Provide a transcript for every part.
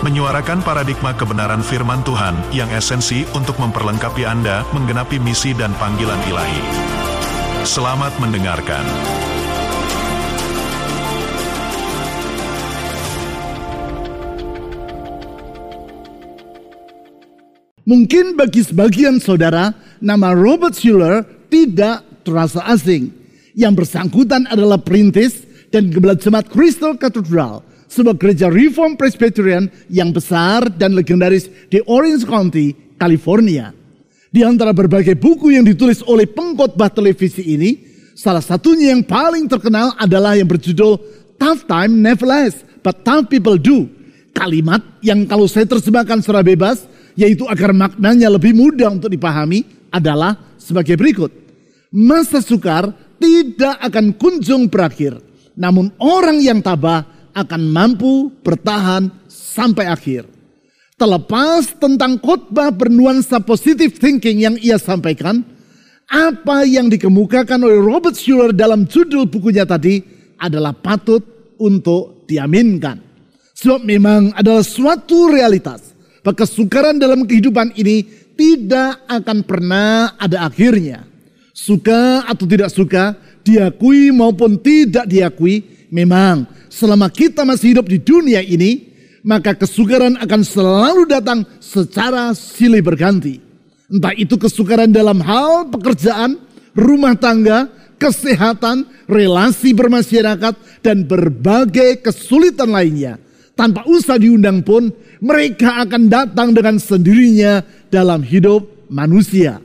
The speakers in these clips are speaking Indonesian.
menyuarakan paradigma kebenaran firman Tuhan yang esensi untuk memperlengkapi Anda menggenapi misi dan panggilan ilahi. Selamat mendengarkan. Mungkin bagi sebagian saudara, nama Robert Schuller tidak terasa asing. Yang bersangkutan adalah perintis dan gembala jemaat Crystal Cathedral, sebuah gereja Reform Presbyterian yang besar dan legendaris di Orange County, California. Di antara berbagai buku yang ditulis oleh pengkhotbah televisi ini, salah satunya yang paling terkenal adalah yang berjudul Tough Time Never Lasts, But Tough People Do. Kalimat yang kalau saya terjemahkan secara bebas, yaitu agar maknanya lebih mudah untuk dipahami, adalah sebagai berikut. Masa sukar tidak akan kunjung berakhir, namun orang yang tabah akan mampu bertahan sampai akhir. Terlepas tentang khotbah bernuansa positive thinking yang ia sampaikan, apa yang dikemukakan oleh Robert Schuller dalam judul bukunya tadi adalah patut untuk diaminkan. Sebab memang adalah suatu realitas bahwa kesukaran dalam kehidupan ini tidak akan pernah ada akhirnya. Suka atau tidak suka, diakui maupun tidak diakui, memang selama kita masih hidup di dunia ini, maka kesukaran akan selalu datang secara silih berganti. Entah itu kesukaran dalam hal pekerjaan, rumah tangga, kesehatan, relasi bermasyarakat, dan berbagai kesulitan lainnya. Tanpa usah diundang pun, mereka akan datang dengan sendirinya dalam hidup manusia.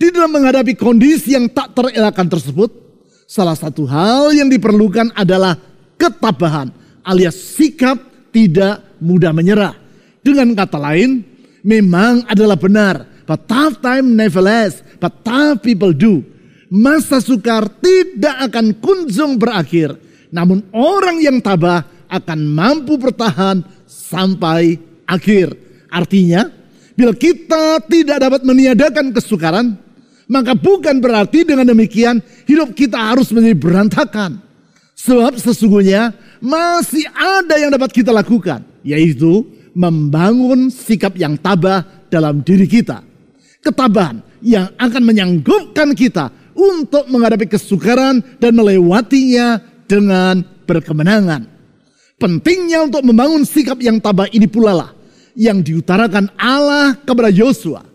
Di dalam menghadapi kondisi yang tak terelakkan tersebut, salah satu hal yang diperlukan adalah ketabahan alias sikap tidak mudah menyerah. Dengan kata lain, memang adalah benar. But tough time never lasts, but tough people do. Masa sukar tidak akan kunjung berakhir. Namun orang yang tabah akan mampu bertahan sampai akhir. Artinya, bila kita tidak dapat meniadakan kesukaran, maka bukan berarti dengan demikian hidup kita harus menjadi berantakan. Sebab sesungguhnya masih ada yang dapat kita lakukan, yaitu membangun sikap yang tabah dalam diri kita. Ketabahan yang akan menyanggupkan kita untuk menghadapi kesukaran dan melewatinya dengan berkemenangan. Pentingnya untuk membangun sikap yang tabah ini pula lah yang diutarakan Allah kepada Yosua.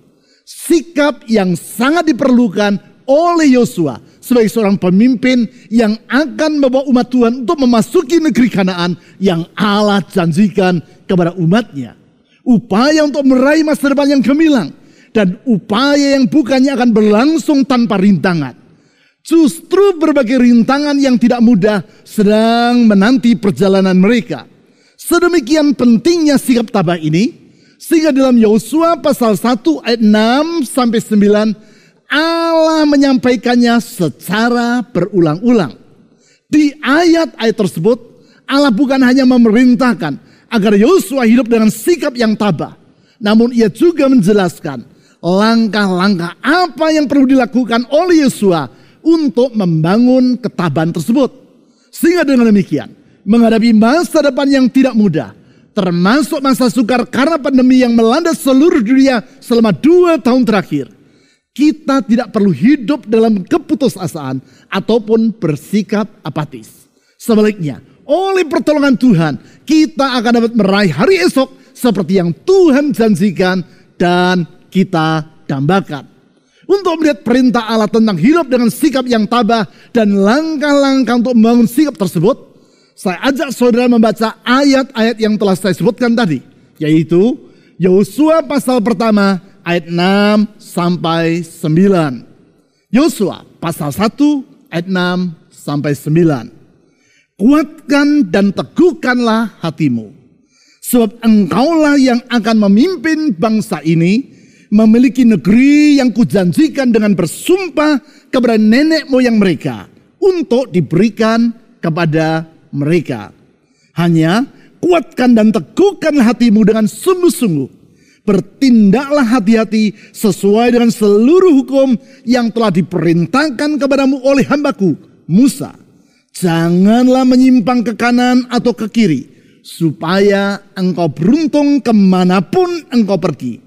Sikap yang sangat diperlukan oleh Yosua sebagai seorang pemimpin yang akan membawa umat Tuhan untuk memasuki negeri Kanaan yang Allah janjikan kepada umatnya. Upaya untuk meraih masa depan yang gemilang dan upaya yang bukannya akan berlangsung tanpa rintangan. Justru berbagai rintangan yang tidak mudah sedang menanti perjalanan mereka. Sedemikian pentingnya sikap tabah ini, sehingga dalam Yosua pasal 1 ayat 6 sampai 9 Allah menyampaikannya secara berulang-ulang. Di ayat-ayat tersebut, Allah bukan hanya memerintahkan agar Yosua hidup dengan sikap yang tabah, namun ia juga menjelaskan langkah-langkah apa yang perlu dilakukan oleh Yosua untuk membangun ketabahan tersebut. Sehingga dengan demikian, menghadapi masa depan yang tidak mudah, termasuk masa sukar karena pandemi yang melanda seluruh dunia selama dua tahun terakhir, kita tidak perlu hidup dalam keputusasaan ataupun bersikap apatis. Sebaliknya, oleh pertolongan Tuhan, kita akan dapat meraih hari esok seperti yang Tuhan janjikan dan kita dambakan. Untuk melihat perintah Allah tentang hidup dengan sikap yang tabah dan langkah-langkah untuk membangun sikap tersebut, saya ajak saudara membaca ayat-ayat yang telah saya sebutkan tadi, yaitu Yosua pasal pertama ayat 6 sampai 9. Yosua pasal 1 ayat 6 sampai 9. Kuatkan dan teguhkanlah hatimu. Sebab engkaulah yang akan memimpin bangsa ini memiliki negeri yang kujanjikan dengan bersumpah kepada nenek moyang mereka untuk diberikan kepada mereka. Hanya kuatkan dan teguhkan hatimu dengan sungguh-sungguh. Bertindaklah hati-hati sesuai dengan seluruh hukum yang telah diperintahkan kepadamu oleh hambaku, Musa. Janganlah menyimpang ke kanan atau ke kiri, supaya engkau beruntung ke mana pun engkau pergi.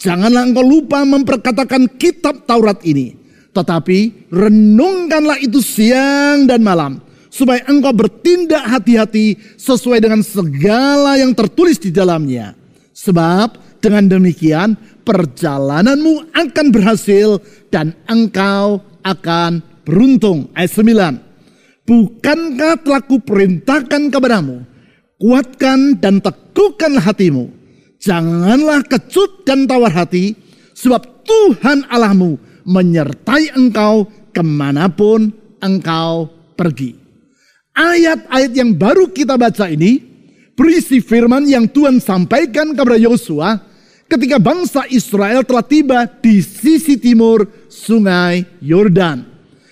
Janganlah engkau lupa memperkatakan kitab Taurat ini. Tetapi renungkanlah itu siang dan malam. Supaya engkau bertindak hati-hati sesuai dengan segala yang tertulis di dalamnya. Sebab dengan demikian perjalananmu akan berhasil dan engkau akan beruntung. Ayat 9. Bukankah telah kuperintahkan kepadamu? Kuatkan dan teguhkanlah hatimu Janganlah kecut dan tawar hati, sebab Tuhan Allahmu menyertai engkau ke mana pun engkau pergi. Ayat-ayat yang baru kita baca ini berisi firman yang Tuhan sampaikan kepada Yosua ketika bangsa Israel telah tiba di sisi timur sungai Yordan.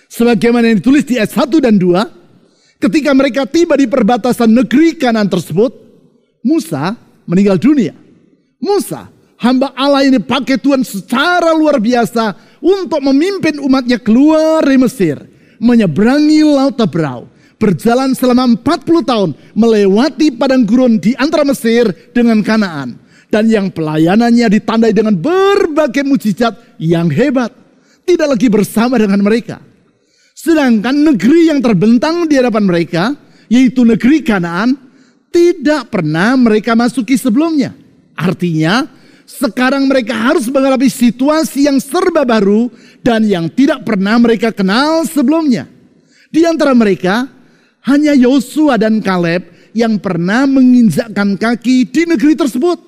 Sebagaimana yang ditulis di ayat 1 dan 2, ketika mereka tiba di perbatasan negeri kanan tersebut, Musa meninggal dunia. Musa, hamba Allah ini pakai Tuhan secara luar biasa untuk memimpin umatnya keluar dari Mesir. Menyeberangi Laut Tebrau. Berjalan selama 40 tahun melewati padang gurun di antara Mesir dengan Kanaan. Dan yang pelayanannya ditandai dengan berbagai mujizat yang hebat. Tidak lagi bersama dengan mereka. Sedangkan negeri yang terbentang di hadapan mereka, yaitu negeri Kanaan, tidak pernah mereka masuki sebelumnya. Artinya, sekarang mereka harus menghadapi situasi yang serba baru dan yang tidak pernah mereka kenal sebelumnya. Di antara mereka, hanya Yosua dan Kaleb yang pernah menginjakkan kaki di negeri tersebut.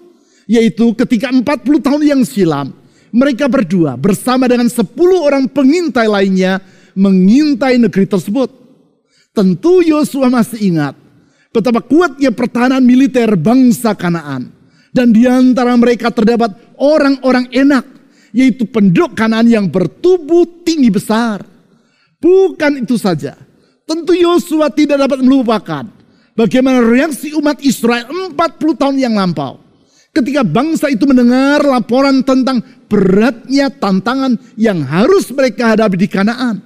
Yaitu ketika 40 tahun yang silam, mereka berdua bersama dengan 10 orang pengintai lainnya mengintai negeri tersebut. Tentu Yosua masih ingat betapa kuatnya pertahanan militer bangsa Kanaan dan di antara mereka terdapat orang-orang enak, yaitu penduduk kanan yang bertubuh tinggi besar. Bukan itu saja. Tentu Yosua tidak dapat melupakan bagaimana reaksi umat Israel 40 tahun yang lampau. Ketika bangsa itu mendengar laporan tentang beratnya tantangan yang harus mereka hadapi di Kanaan.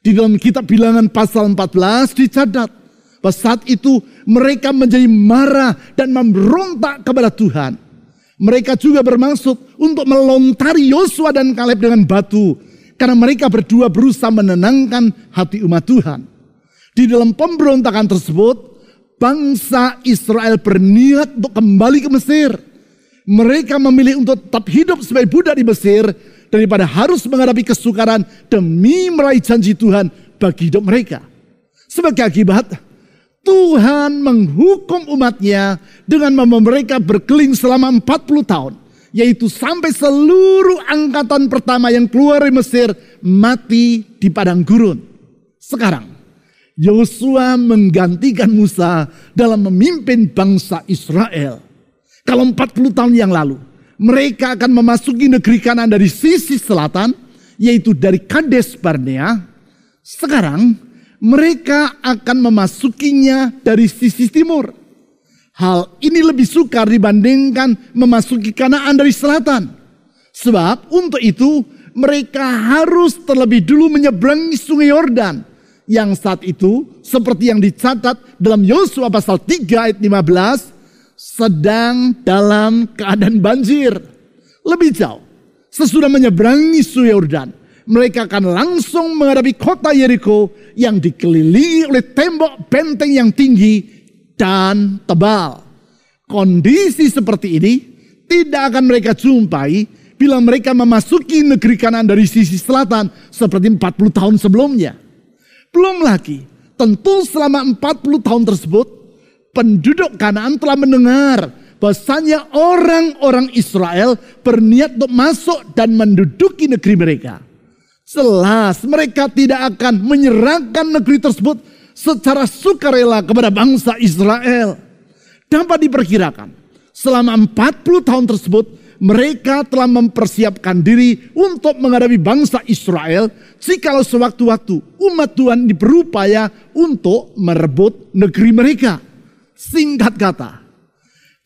Di dalam kitab bilangan pasal 14 dicatat bahwa saat itu mereka menjadi marah dan memberontak kepada Tuhan. Mereka juga bermaksud untuk melontari Yosua dan Kaleb dengan batu. Karena mereka berdua berusaha menenangkan hati umat Tuhan. Di dalam pemberontakan tersebut, bangsa Israel berniat untuk kembali ke Mesir. Mereka memilih untuk tetap hidup sebagai budak di Mesir daripada harus menghadapi kesukaran demi meraih janji Tuhan bagi hidup mereka. Sebagai akibat, Tuhan menghukum umatnya dengan membawa mereka berkeling selama 40 tahun. Yaitu sampai seluruh angkatan pertama yang keluar dari Mesir mati di padang gurun. Sekarang Yosua menggantikan Musa dalam memimpin bangsa Israel. Kalau 40 tahun yang lalu mereka akan memasuki negeri kanan dari sisi selatan yaitu dari Kades Barnea. Sekarang mereka akan memasukinya dari sisi timur. Hal ini lebih sukar dibandingkan memasuki Kanaan dari selatan. Sebab untuk itu mereka harus terlebih dulu menyeberangi sungai Yordan. Yang saat itu seperti yang dicatat dalam Yosua pasal 3 ayat 15 sedang dalam keadaan banjir. Lebih jauh, sesudah menyeberangi sungai Yordan, mereka akan langsung menghadapi kota Yeriko yang dikelilingi oleh tembok benteng yang tinggi dan tebal. Kondisi seperti ini tidak akan mereka jumpai bila mereka memasuki negeri kanan dari sisi selatan seperti 40 tahun sebelumnya. Belum lagi, tentu selama 40 tahun tersebut, penduduk kanan telah mendengar bahwasanya orang-orang Israel berniat untuk masuk dan menduduki negeri mereka. Jelas mereka tidak akan menyerahkan negeri tersebut secara sukarela kepada bangsa Israel. Dapat diperkirakan selama 40 tahun tersebut mereka telah mempersiapkan diri untuk menghadapi bangsa Israel jikalau sewaktu-waktu umat Tuhan berupaya untuk merebut negeri mereka. Singkat kata,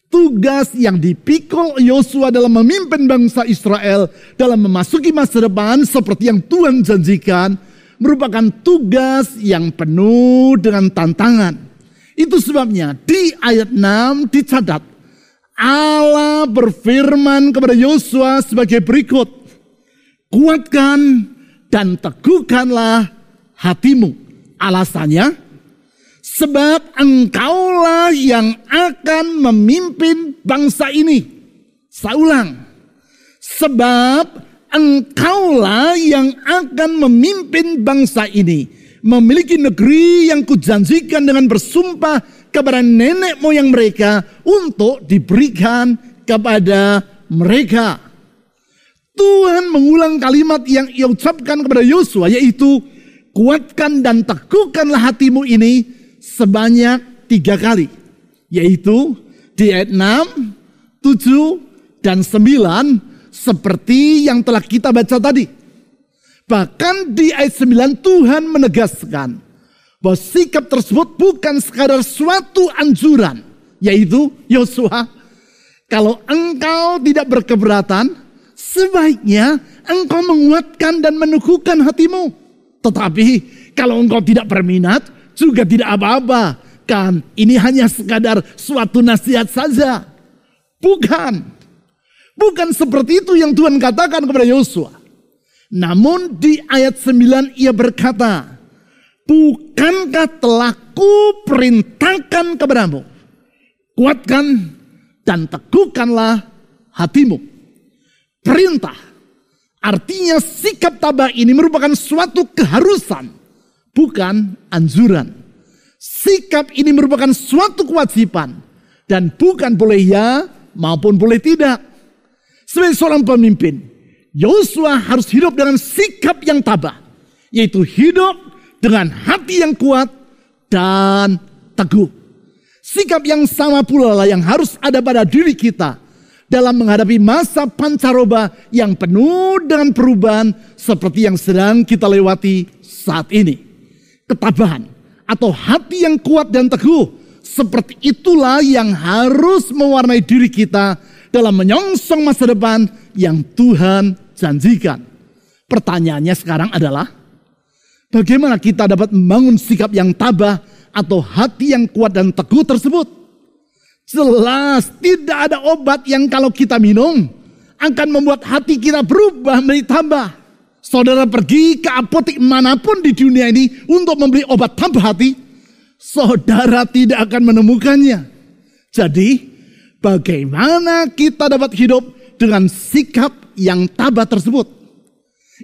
tugas yang dipikul Yosua dalam memimpin bangsa Israel dalam memasuki masa depan seperti yang Tuhan janjikan merupakan tugas yang penuh dengan tantangan. Itu sebabnya di ayat 6 dicatat Allah berfirman kepada Yosua sebagai berikut. Kuatkan dan teguhkanlah hatimu. Alasannya, sebab engkaulah yang akan memimpin bangsa ini. Saya ulang, sebab engkaulah yang akan memimpin bangsa ini. Memiliki negeri yang kujanjikan dengan bersumpah kepada nenek moyang mereka untuk diberikan kepada mereka. Tuhan mengulang kalimat yang ia ucapkan kepada Yosua yaitu kuatkan dan teguhkanlah hatimu ini sebanyak tiga kali. Yaitu di ayat 6, 7, dan 9 seperti yang telah kita baca tadi. Bahkan di ayat 9 Tuhan menegaskan bahwa sikap tersebut bukan sekadar suatu anjuran, yaitu Yosua, kalau engkau tidak berkeberatan, sebaiknya engkau menguatkan dan meneguhkan hatimu. Tetapi kalau engkau tidak berminat, juga tidak apa-apa. Kan ini hanya sekadar suatu nasihat saja. Bukan. Bukan seperti itu yang Tuhan katakan kepada Yosua. Namun di ayat 9 ia berkata, Bukankah telah ku perintahkan kepadamu? Kuatkan dan teguhkanlah hatimu. Perintah. Artinya sikap tabah ini merupakan suatu keharusan. Bukan anjuran. Sikap ini merupakan suatu kewajiban. Dan bukan boleh ya maupun boleh tidak. Sebagai seorang pemimpin, Yosua harus hidup dengan sikap yang tabah. Yaitu hidup dengan hati yang kuat dan teguh. Sikap yang sama pula lah yang harus ada pada diri kita dalam menghadapi masa pancaroba yang penuh dengan perubahan seperti yang sedang kita lewati saat ini. Ketabahan atau hati yang kuat dan teguh seperti itulah yang harus mewarnai diri kita dalam menyongsong masa depan yang Tuhan janjikan. Pertanyaannya sekarang adalah Bagaimana kita dapat membangun sikap yang tabah atau hati yang kuat dan teguh tersebut? Jelas tidak ada obat yang kalau kita minum akan membuat hati kita berubah menjadi tambah. Saudara pergi ke apotek mana pun di dunia ini untuk membeli obat tambah hati, saudara tidak akan menemukannya. Jadi, bagaimana kita dapat hidup dengan sikap yang tabah tersebut?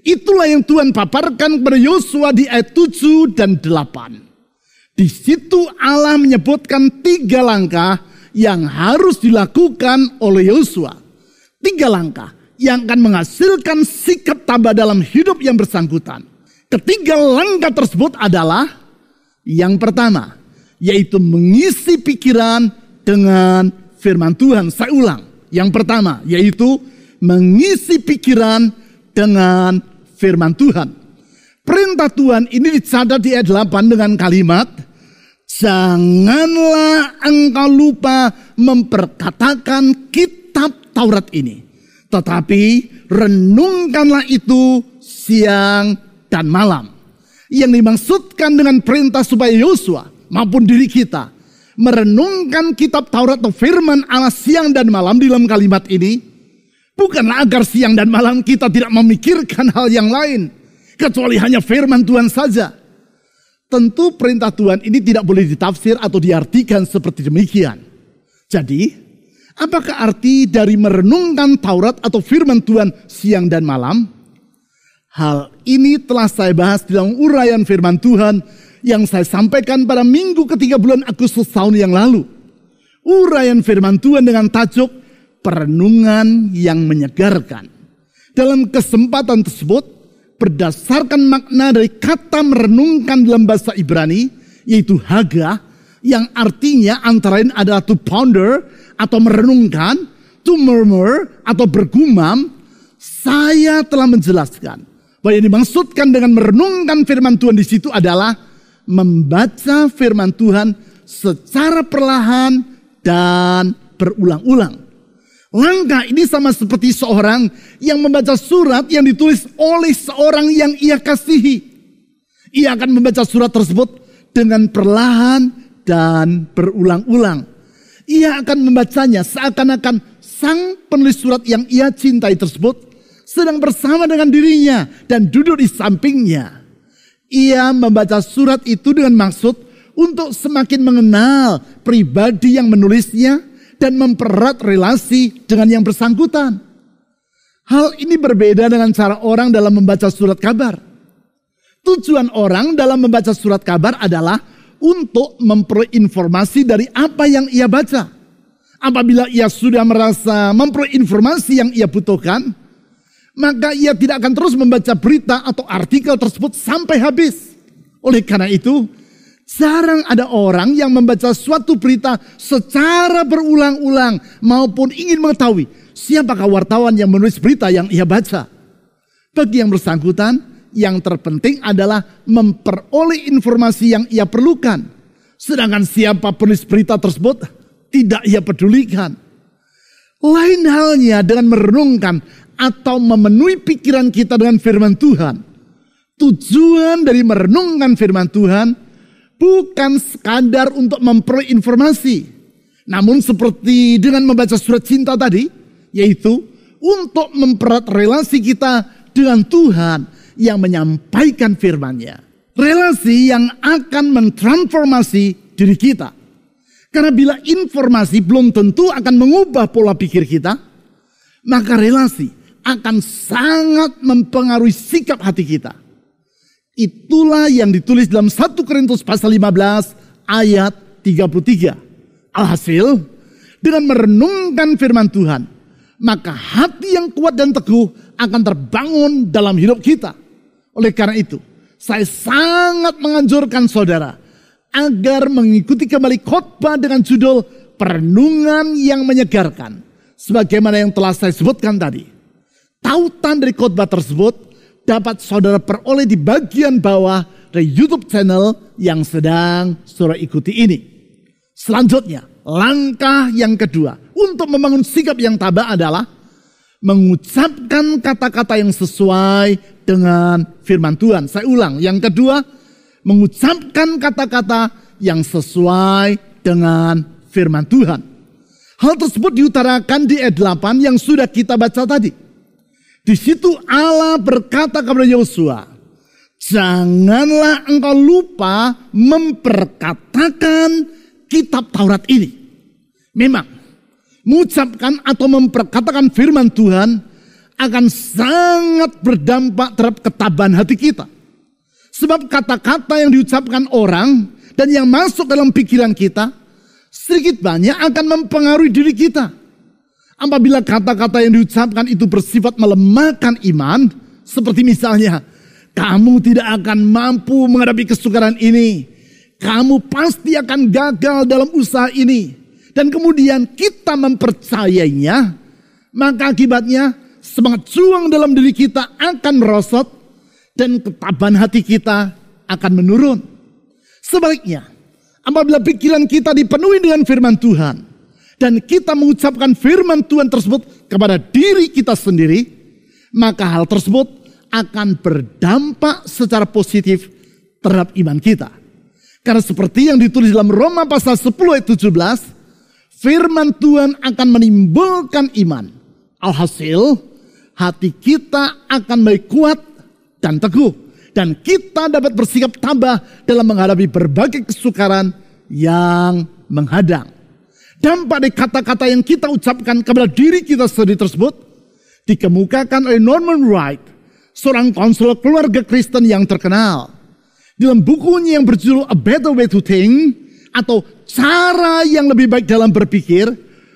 Itulah yang Tuhan paparkan kepada Yosua di ayat 7 dan 8. Di situ Allah menyebutkan tiga langkah yang harus dilakukan oleh Yosua. Tiga langkah yang akan menghasilkan sikap tabah dalam hidup yang bersangkutan. Ketiga langkah tersebut adalah yang pertama, yaitu mengisi pikiran dengan firman Tuhan. Saya ulang, yang pertama yaitu mengisi pikiran dengan firman Tuhan. Perintah Tuhan ini dicatat di ayat 8 dengan kalimat, Janganlah engkau lupa memperkatakan kitab Taurat ini. Tetapi renungkanlah itu siang dan malam. Yang dimaksudkan dengan perintah supaya Yosua maupun diri kita merenungkan kitab Taurat atau firman Allah siang dan malam di dalam kalimat ini Bukanlah agar siang dan malam kita tidak memikirkan hal yang lain. Kecuali hanya firman Tuhan saja. Tentu perintah Tuhan ini tidak boleh ditafsir atau diartikan seperti demikian. Jadi, apakah arti dari merenungkan Taurat atau firman Tuhan siang dan malam? Hal ini telah saya bahas dalam uraian firman Tuhan yang saya sampaikan pada minggu ketiga bulan Agustus tahun yang lalu. Uraian firman Tuhan dengan tajuk perenungan yang menyegarkan. Dalam kesempatan tersebut, berdasarkan makna dari kata merenungkan dalam bahasa Ibrani, yaitu haga, yang artinya antara lain adalah to ponder atau merenungkan, to murmur atau bergumam, saya telah menjelaskan bahwa yang dimaksudkan dengan merenungkan firman Tuhan di situ adalah membaca firman Tuhan secara perlahan dan berulang-ulang. Langkah ini sama seperti seorang yang membaca surat yang ditulis oleh seorang yang ia kasihi. Ia akan membaca surat tersebut dengan perlahan dan berulang-ulang. Ia akan membacanya seakan-akan sang penulis surat yang ia cintai tersebut sedang bersama dengan dirinya dan duduk di sampingnya. Ia membaca surat itu dengan maksud untuk semakin mengenal pribadi yang menulisnya dan mempererat relasi dengan yang bersangkutan. Hal ini berbeda dengan cara orang dalam membaca surat kabar. Tujuan orang dalam membaca surat kabar adalah untuk memperoleh informasi dari apa yang ia baca. Apabila ia sudah merasa memperoleh informasi yang ia butuhkan, maka ia tidak akan terus membaca berita atau artikel tersebut sampai habis. Oleh karena itu, Jarang ada orang yang membaca suatu berita secara berulang-ulang maupun ingin mengetahui siapakah wartawan yang menulis berita yang ia baca. Bagi yang bersangkutan, yang terpenting adalah memperoleh informasi yang ia perlukan. Sedangkan siapa penulis berita tersebut tidak ia pedulikan. Lain halnya dengan merenungkan atau memenuhi pikiran kita dengan firman Tuhan. Tujuan dari merenungkan firman Tuhan bukan sekadar untuk memperoleh informasi. Namun seperti dengan membaca surat cinta tadi, yaitu untuk memperat relasi kita dengan Tuhan yang menyampaikan firman-Nya. Relasi yang akan mentransformasi diri kita. Karena bila informasi belum tentu akan mengubah pola pikir kita, maka relasi akan sangat mempengaruhi sikap hati kita. Itulah yang ditulis dalam 1 Korintus pasal 15 ayat 33. Alhasil, dengan merenungkan firman Tuhan, maka hati yang kuat dan teguh akan terbangun dalam hidup kita. Oleh karena itu, saya sangat menganjurkan saudara agar mengikuti kembali khotbah dengan judul Perenungan yang Menyegarkan. Sebagaimana yang telah saya sebutkan tadi. Tautan dari khotbah tersebut dapat saudara peroleh di bagian bawah dari YouTube channel yang sedang saudara ikuti ini. Selanjutnya, langkah yang kedua untuk membangun sikap yang tabah adalah mengucapkan kata-kata yang sesuai dengan firman Tuhan. Saya ulang, yang kedua, mengucapkan kata-kata yang sesuai dengan firman Tuhan. Hal tersebut diutarakan di ayat 8 yang sudah kita baca tadi. Di situ Allah berkata kepada Yosua, janganlah engkau lupa memperkatakan kitab Taurat ini. Memang, mengucapkan atau memperkatakan firman Tuhan akan sangat berdampak terhadap ketabahan hati kita. Sebab kata-kata yang diucapkan orang dan yang masuk dalam pikiran kita sedikit banyak akan mempengaruhi diri kita. Apabila kata-kata yang diucapkan itu bersifat melemahkan iman, seperti misalnya, kamu tidak akan mampu menghadapi kesukaran ini. Kamu pasti akan gagal dalam usaha ini. Dan kemudian kita mempercayainya, maka akibatnya semangat juang dalam diri kita akan merosot dan ketabahan hati kita akan menurun. Sebaliknya, apabila pikiran kita dipenuhi dengan firman Tuhan, dan kita mengucapkan firman Tuhan tersebut kepada diri kita sendiri, maka hal tersebut akan berdampak secara positif terhadap iman kita. Karena seperti yang ditulis dalam Roma pasal 10 ayat 17, firman Tuhan akan menimbulkan iman. Alhasil, hati kita akan baik kuat dan teguh. Dan kita dapat bersikap tabah dalam menghadapi berbagai kesukaran yang menghadang dampak dari kata-kata yang kita ucapkan kepada diri kita sendiri tersebut dikemukakan oleh Norman Wright, seorang konselor keluarga Kristen yang terkenal. Dalam bukunya yang berjudul A Better Way to Think atau cara yang lebih baik dalam berpikir,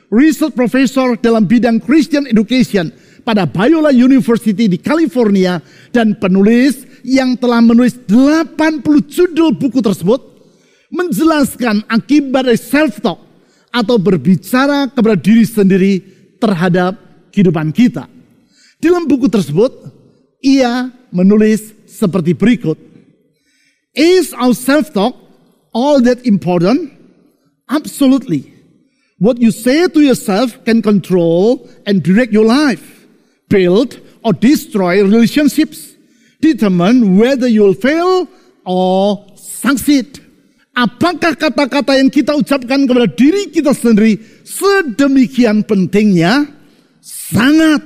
research professor dalam bidang Christian Education pada Biola University di California dan penulis yang telah menulis 80 judul buku tersebut menjelaskan akibat dari self-talk atau berbicara kepada diri sendiri terhadap kehidupan kita. Dalam buku tersebut, ia menulis seperti berikut. Is our self-talk all that important? Absolutely. What you say to yourself can control and direct your life, build or destroy relationships, determine whether you will fail or succeed. Apakah kata-kata yang kita ucapkan kepada diri kita sendiri sedemikian pentingnya? Sangat.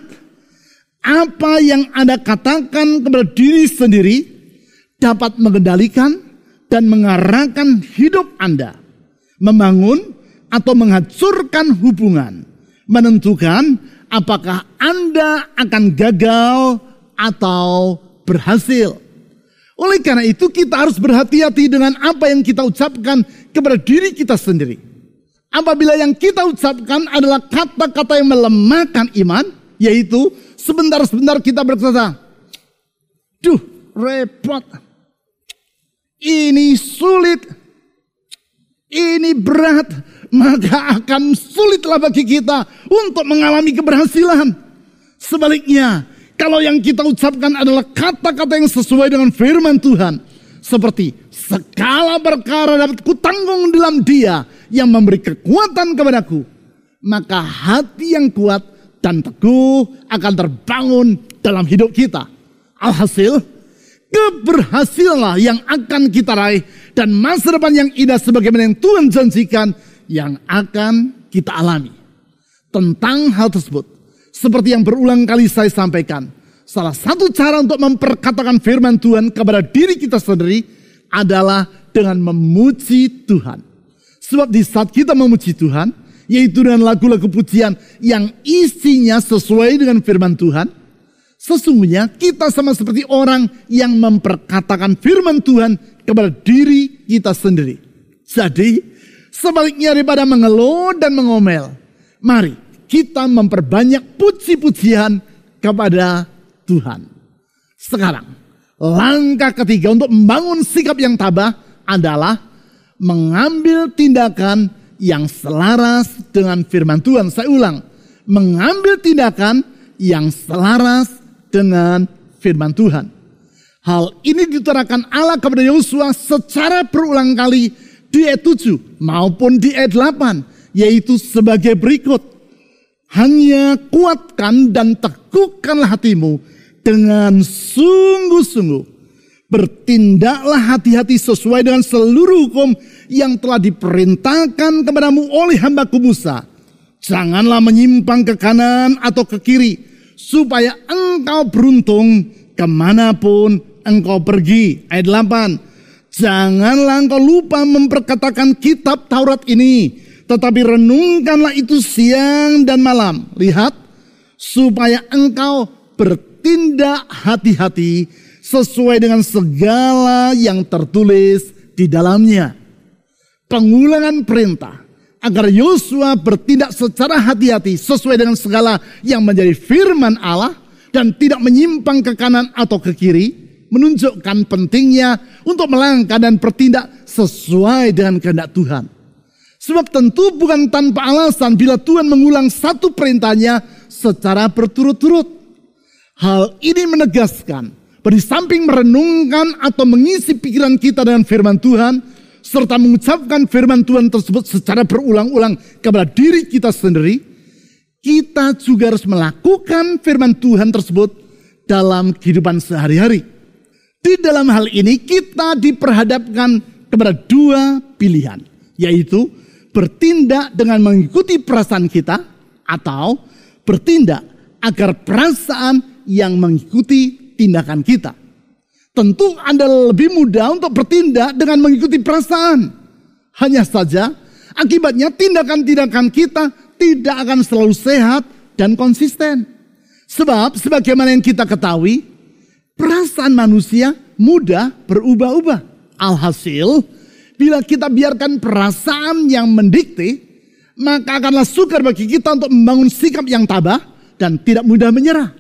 Apa yang Anda katakan kepada diri sendiri dapat mengendalikan dan mengarahkan hidup Anda. Membangun atau menghancurkan hubungan. Menentukan apakah Anda akan gagal atau berhasil. Oleh karena itu kita harus berhati-hati dengan apa yang kita ucapkan kepada diri kita sendiri. Apabila yang kita ucapkan adalah kata-kata yang melemahkan iman, yaitu sebentar-sebentar kita berkata, Duh, repot. Ini sulit. Ini berat. Maka akan sulitlah bagi kita untuk mengalami keberhasilan. Sebaliknya, kalau yang kita ucapkan adalah kata-kata yang sesuai dengan firman Tuhan. Seperti segala perkara dapat kutanggung dalam dia yang memberi kekuatan kepadaku. Maka hati yang kuat dan teguh akan terbangun dalam hidup kita. Alhasil, keberhasilan yang akan kita raih dan masa depan yang indah sebagaimana yang Tuhan janjikan yang akan kita alami. Tentang hal tersebut, seperti yang berulang kali saya sampaikan, salah satu cara untuk memperkatakan firman Tuhan kepada diri kita sendiri adalah dengan memuji Tuhan. Sebab di saat kita memuji Tuhan, yaitu dengan lagu-lagu pujian yang isinya sesuai dengan firman Tuhan, sesungguhnya kita sama seperti orang yang memperkatakan firman Tuhan kepada diri kita sendiri. Jadi, sebaliknya daripada mengeluh dan mengomel, mari kita memperbanyak puji-pujian kepada Tuhan. Sekarang, langkah ketiga untuk membangun sikap yang tabah adalah mengambil tindakan yang selaras dengan firman Tuhan. Saya ulang, mengambil tindakan yang selaras dengan firman Tuhan. Hal ini diterakan Allah kepada Yosua secara berulang kali di ayat 7 maupun di ayat 8 yaitu sebagai berikut. Hanya kuatkan dan teguhkanlah hatimu dengan sungguh-sungguh. Bertindaklah hati-hati sesuai dengan seluruh hukum yang telah diperintahkan kepadamu oleh hambaku Musa. Janganlah menyimpang ke kanan atau ke kiri. Supaya engkau beruntung ke mana pun engkau pergi. Ayat 8. Janganlah engkau lupa memperkatakan kitab Taurat ini tetapi renungkanlah itu siang dan malam. Lihat, supaya engkau bertindak hati-hati sesuai dengan segala yang tertulis di dalamnya. Pengulangan perintah agar Yosua bertindak secara hati-hati sesuai dengan segala yang menjadi firman Allah dan tidak menyimpang ke kanan atau ke kiri menunjukkan pentingnya untuk melangkah dan bertindak sesuai dengan kehendak Tuhan. Sebab tentu bukan tanpa alasan bila Tuhan mengulang satu perintahnya secara berturut-turut. Hal ini menegaskan bahwa samping merenungkan atau mengisi pikiran kita dengan firman Tuhan, serta mengucapkan firman Tuhan tersebut secara berulang-ulang kepada diri kita sendiri, kita juga harus melakukan firman Tuhan tersebut dalam kehidupan sehari-hari. Di dalam hal ini kita diperhadapkan kepada dua pilihan, yaitu bertindak dengan mengikuti perasaan kita atau bertindak agar perasaan yang mengikuti tindakan kita. Tentu Anda lebih mudah untuk bertindak dengan mengikuti perasaan. Hanya saja akibatnya tindakan-tindakan kita tidak akan selalu sehat dan konsisten. Sebab sebagaimana yang kita ketahui, perasaan manusia mudah berubah-ubah. Alhasil, Bila kita biarkan perasaan yang mendikte, maka akanlah sukar bagi kita untuk membangun sikap yang tabah dan tidak mudah menyerah.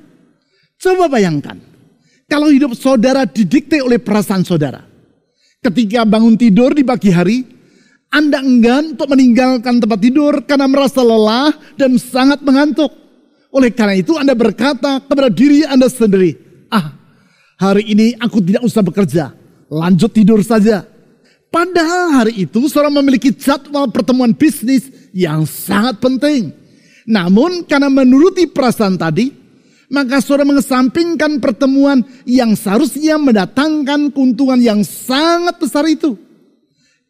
Coba bayangkan, kalau hidup saudara didikte oleh perasaan saudara. Ketika bangun tidur di pagi hari, Anda enggan untuk meninggalkan tempat tidur karena merasa lelah dan sangat mengantuk. Oleh karena itu Anda berkata kepada diri Anda sendiri, ah hari ini aku tidak usah bekerja, lanjut tidur saja. Padahal hari itu seorang memiliki jadwal pertemuan bisnis yang sangat penting. Namun karena menuruti perasaan tadi, maka saudara mengesampingkan pertemuan yang seharusnya mendatangkan keuntungan yang sangat besar itu.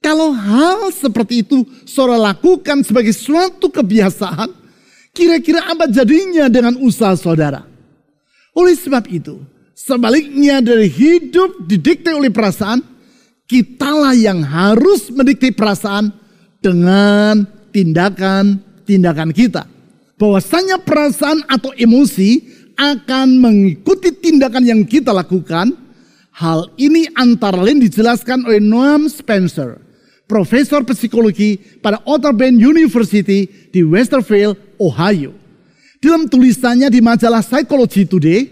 Kalau hal seperti itu saudara lakukan sebagai suatu kebiasaan, kira-kira apa jadinya dengan usaha saudara? Oleh sebab itu, sebaliknya dari hidup didikte oleh perasaan, kitalah yang harus mendikte perasaan dengan tindakan-tindakan kita. Bahwasanya perasaan atau emosi akan mengikuti tindakan yang kita lakukan. Hal ini antara lain dijelaskan oleh Noam Spencer, profesor psikologi pada Otterbein University di Westerville, Ohio. Dalam tulisannya di majalah Psychology Today,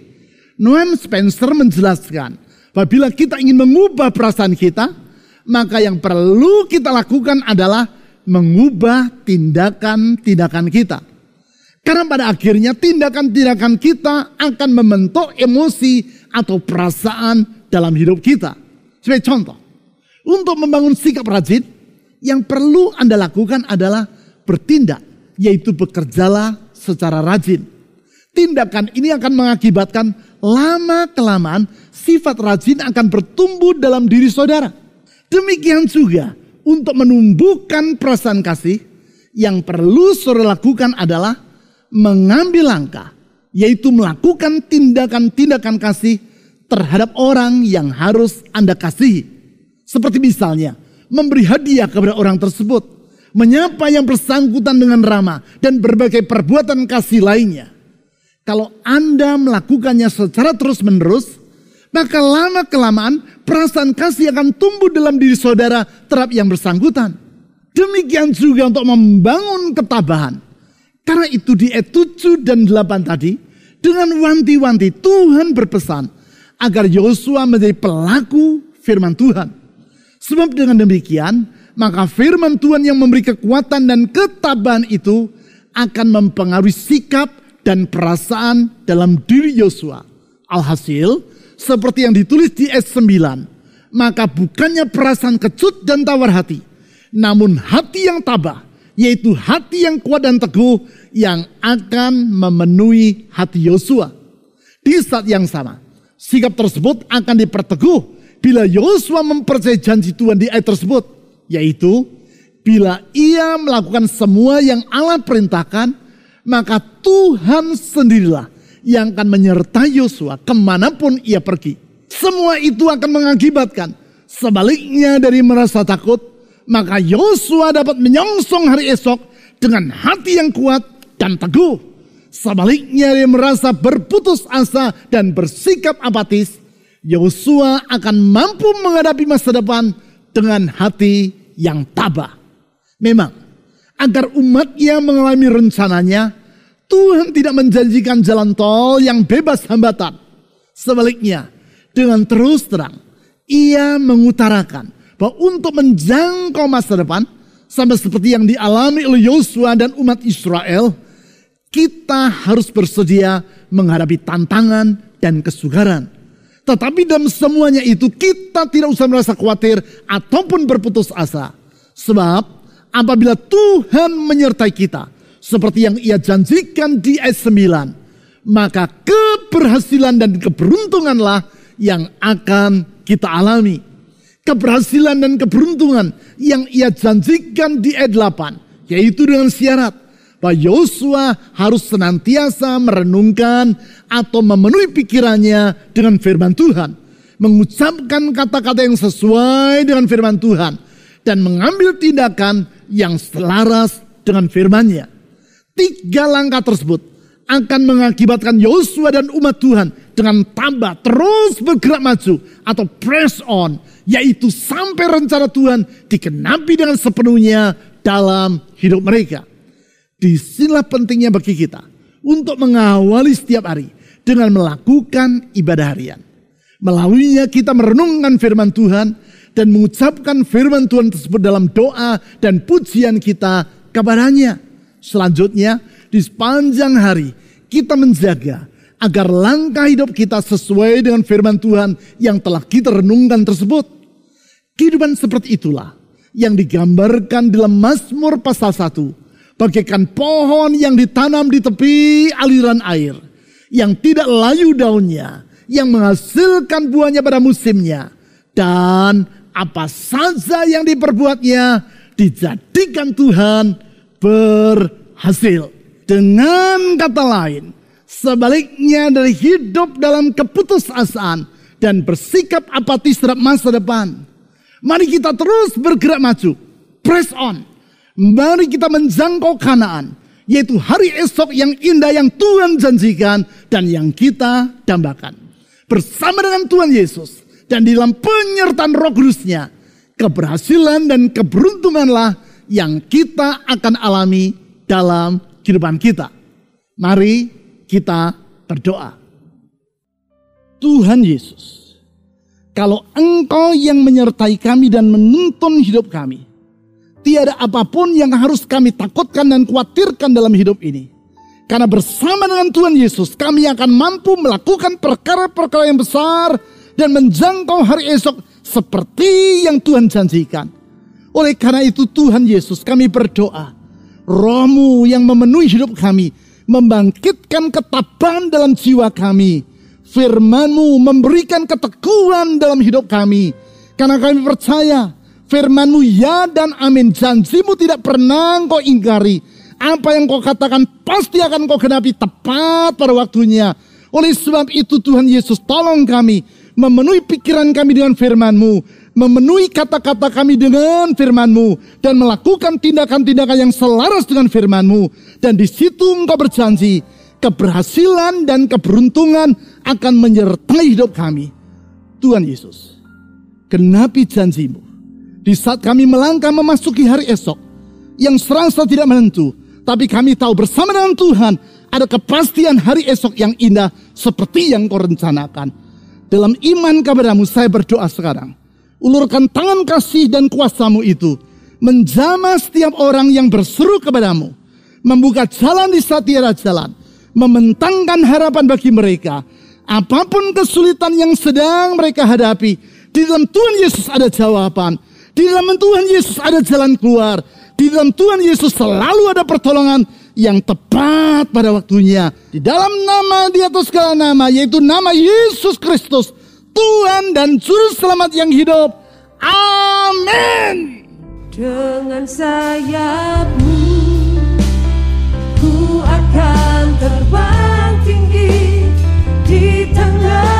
Noam Spencer menjelaskan, apabila kita ingin mengubah perasaan kita, maka yang perlu kita lakukan adalah mengubah tindakan-tindakan kita. Karena pada akhirnya tindakan-tindakan kita akan membentuk emosi atau perasaan dalam hidup kita. Sebagai contoh, untuk membangun sikap rajin, yang perlu Anda lakukan adalah bertindak, yaitu bekerjalah secara rajin. Tindakan ini akan mengakibatkan lama-kelamaan sifat rajin akan bertumbuh dalam diri saudara. Demikian juga untuk menumbuhkan perasaan kasih, yang perlu saudara lakukan adalah mengambil langkah, yaitu melakukan tindakan-tindakan kasih terhadap orang yang harus Anda kasihi. Seperti misalnya, memberi hadiah kepada orang tersebut, menyapa yang bersangkutan dengan ramah, dan berbagai perbuatan kasih lainnya. Kalau Anda melakukannya secara terus-menerus, maka lama-kelamaan perasaan kasih akan tumbuh dalam diri saudara terhadap yang bersangkutan. Demikian juga untuk membangun ketabahan karena itu di ayat 7 dan 8 tadi, dengan wanti-wanti Tuhan berpesan agar Yosua menjadi pelaku firman Tuhan. Sebab dengan demikian, maka firman Tuhan yang memberi kekuatan dan ketabahan itu akan mempengaruhi sikap dan perasaan dalam diri Yosua. Alhasil, seperti yang ditulis di ayat 9, maka bukannya perasaan kecut dan tawar hati, namun hati yang tabah, yaitu hati yang kuat dan teguh yang akan memenuhi hati Yosua. Di saat yang sama, sikap tersebut akan diperteguh bila Yosua mempercayai janji Tuhan di ayat tersebut, yaitu bila ia melakukan semua yang Allah perintahkan, maka Tuhan sendirilah yang akan menyertai Yosua ke mana pun ia pergi. Semua itu akan mengakibatkan sebaliknya dari merasa takut, maka Yosua dapat menyongsong hari esok dengan hati yang kuat dan teguh. Sebaliknya dia merasa berputus asa dan bersikap apatis. Yosua akan mampu menghadapi masa depan dengan hati yang tabah. Memang, agar umatnya mengalami rencananya, Tuhan tidak menjanjikan jalan tol yang bebas hambatan. Sebaliknya, dengan terus terang, ia mengutarakan bahwa untuk menjangkau masa depan, sama seperti yang dialami oleh Yosua dan umat Israel, kita harus bersedia menghadapi tantangan dan kesukaran. Tetapi dalam semuanya itu kita tidak usah merasa khawatir ataupun berputus asa. Sebab apabila Tuhan menyertai kita seperti yang ia janjikan di ayat 9, maka keberhasilan dan keberuntunganlah yang akan kita alami. Keberhasilan dan keberuntungan yang ia janjikan di ayat 8, yaitu dengan syarat bahwa Yosua harus senantiasa merenungkan atau memenuhi pikirannya dengan firman Tuhan. Mengucapkan kata-kata yang sesuai dengan firman Tuhan. Dan mengambil tindakan yang selaras dengan firmannya. Tiga langkah tersebut akan mengakibatkan Yosua dan umat Tuhan dengan tambah terus bergerak maju atau press on yaitu sampai rencana Tuhan dikenapi dengan sepenuhnya dalam hidup mereka. Di sinilah pentingnya bagi kita untuk mengawali setiap hari dengan melakukan ibadah harian. Melaluinya kita merenungkan firman Tuhan dan mengucapkan firman Tuhan tersebut dalam doa dan pujian kita kepadanya. Selanjutnya di sepanjang hari kita menjaga agar langkah hidup kita sesuai dengan firman Tuhan yang telah kita renungkan tersebut. Kehidupan seperti itulah yang digambarkan dalam Mazmur pasal 1. Bagaikan pohon yang ditanam di tepi aliran air. Yang tidak layu daunnya. Yang menghasilkan buahnya pada musimnya. Dan apa saja yang diperbuatnya dijadikan Tuhan berhasil. Dengan kata lain, sebaliknya dari hidup dalam keputusasaan dan bersikap apatis terhadap masa depan. Mari kita terus bergerak maju. Press on. Mari kita menjangkau kanaan. Yaitu hari esok yang indah yang Tuhan janjikan dan yang kita dambakan. Bersama dengan Tuhan Yesus. Dan di dalam penyertaan roh kudusnya. Keberhasilan dan keberuntunganlah yang kita akan alami dalam kehidupan kita. Mari kita berdoa. Tuhan Yesus, kalau Engkau yang menyertai kami dan menuntun hidup kami, tiada apa pun yang harus kami takutkan dan khawatirkan dalam hidup ini. Karena bersama dengan Tuhan Yesus, kami akan mampu melakukan perkara-perkara yang besar dan menjangkau hari esok seperti yang Tuhan janjikan. Oleh karena itu Tuhan Yesus kami berdoa rohmu yang memenuhi hidup kami, membangkitkan ketabahan dalam jiwa kami. Firmanmu memberikan keteguhan dalam hidup kami. Karena kami percaya firmanmu ya dan amin. Janjimu tidak pernah engkau ingkari. Apa yang kau katakan pasti akan kau genapi tepat pada waktunya. Oleh sebab itu Tuhan Yesus tolong kami memenuhi pikiran kami dengan firman-Mu, memenuhi kata-kata kami dengan firman-Mu dan melakukan tindakan-tindakan yang selaras dengan firman-Mu. Dan di situ Engkau berjanji, keberhasilan dan keberuntungan akan menyertai hidup kami. Tuhan Yesus, genapi janjimu. Di saat kami melangkah memasuki hari esok yang serasa tidak menentu, tapi kami tahu bersama dengan Tuhan ada kepastian hari esok yang indah seperti yang kau rencanakan. Dalam iman kepadamu saya berdoa sekarang. Ulurkan tangan kasih dan kuasamu itu. Menjamah setiap orang yang berseru kepadamu. Membuka jalan di tiada jalan. Mementangkan harapan bagi mereka. Apa pun kesulitan yang sedang mereka hadapi. Di dalam Tuhan Yesus ada jawaban. Di dalam Tuhan Yesus ada jalan keluar. Di dalam Tuhan Yesus selalu ada pertolongan yang tepat pada waktunya. Di dalam nama di atas segala nama, yaitu nama Yesus Kristus, Tuhan dan Juru Selamat yang hidup. Amin. Dengan sayapmu, ku akan terbang tinggi di tengah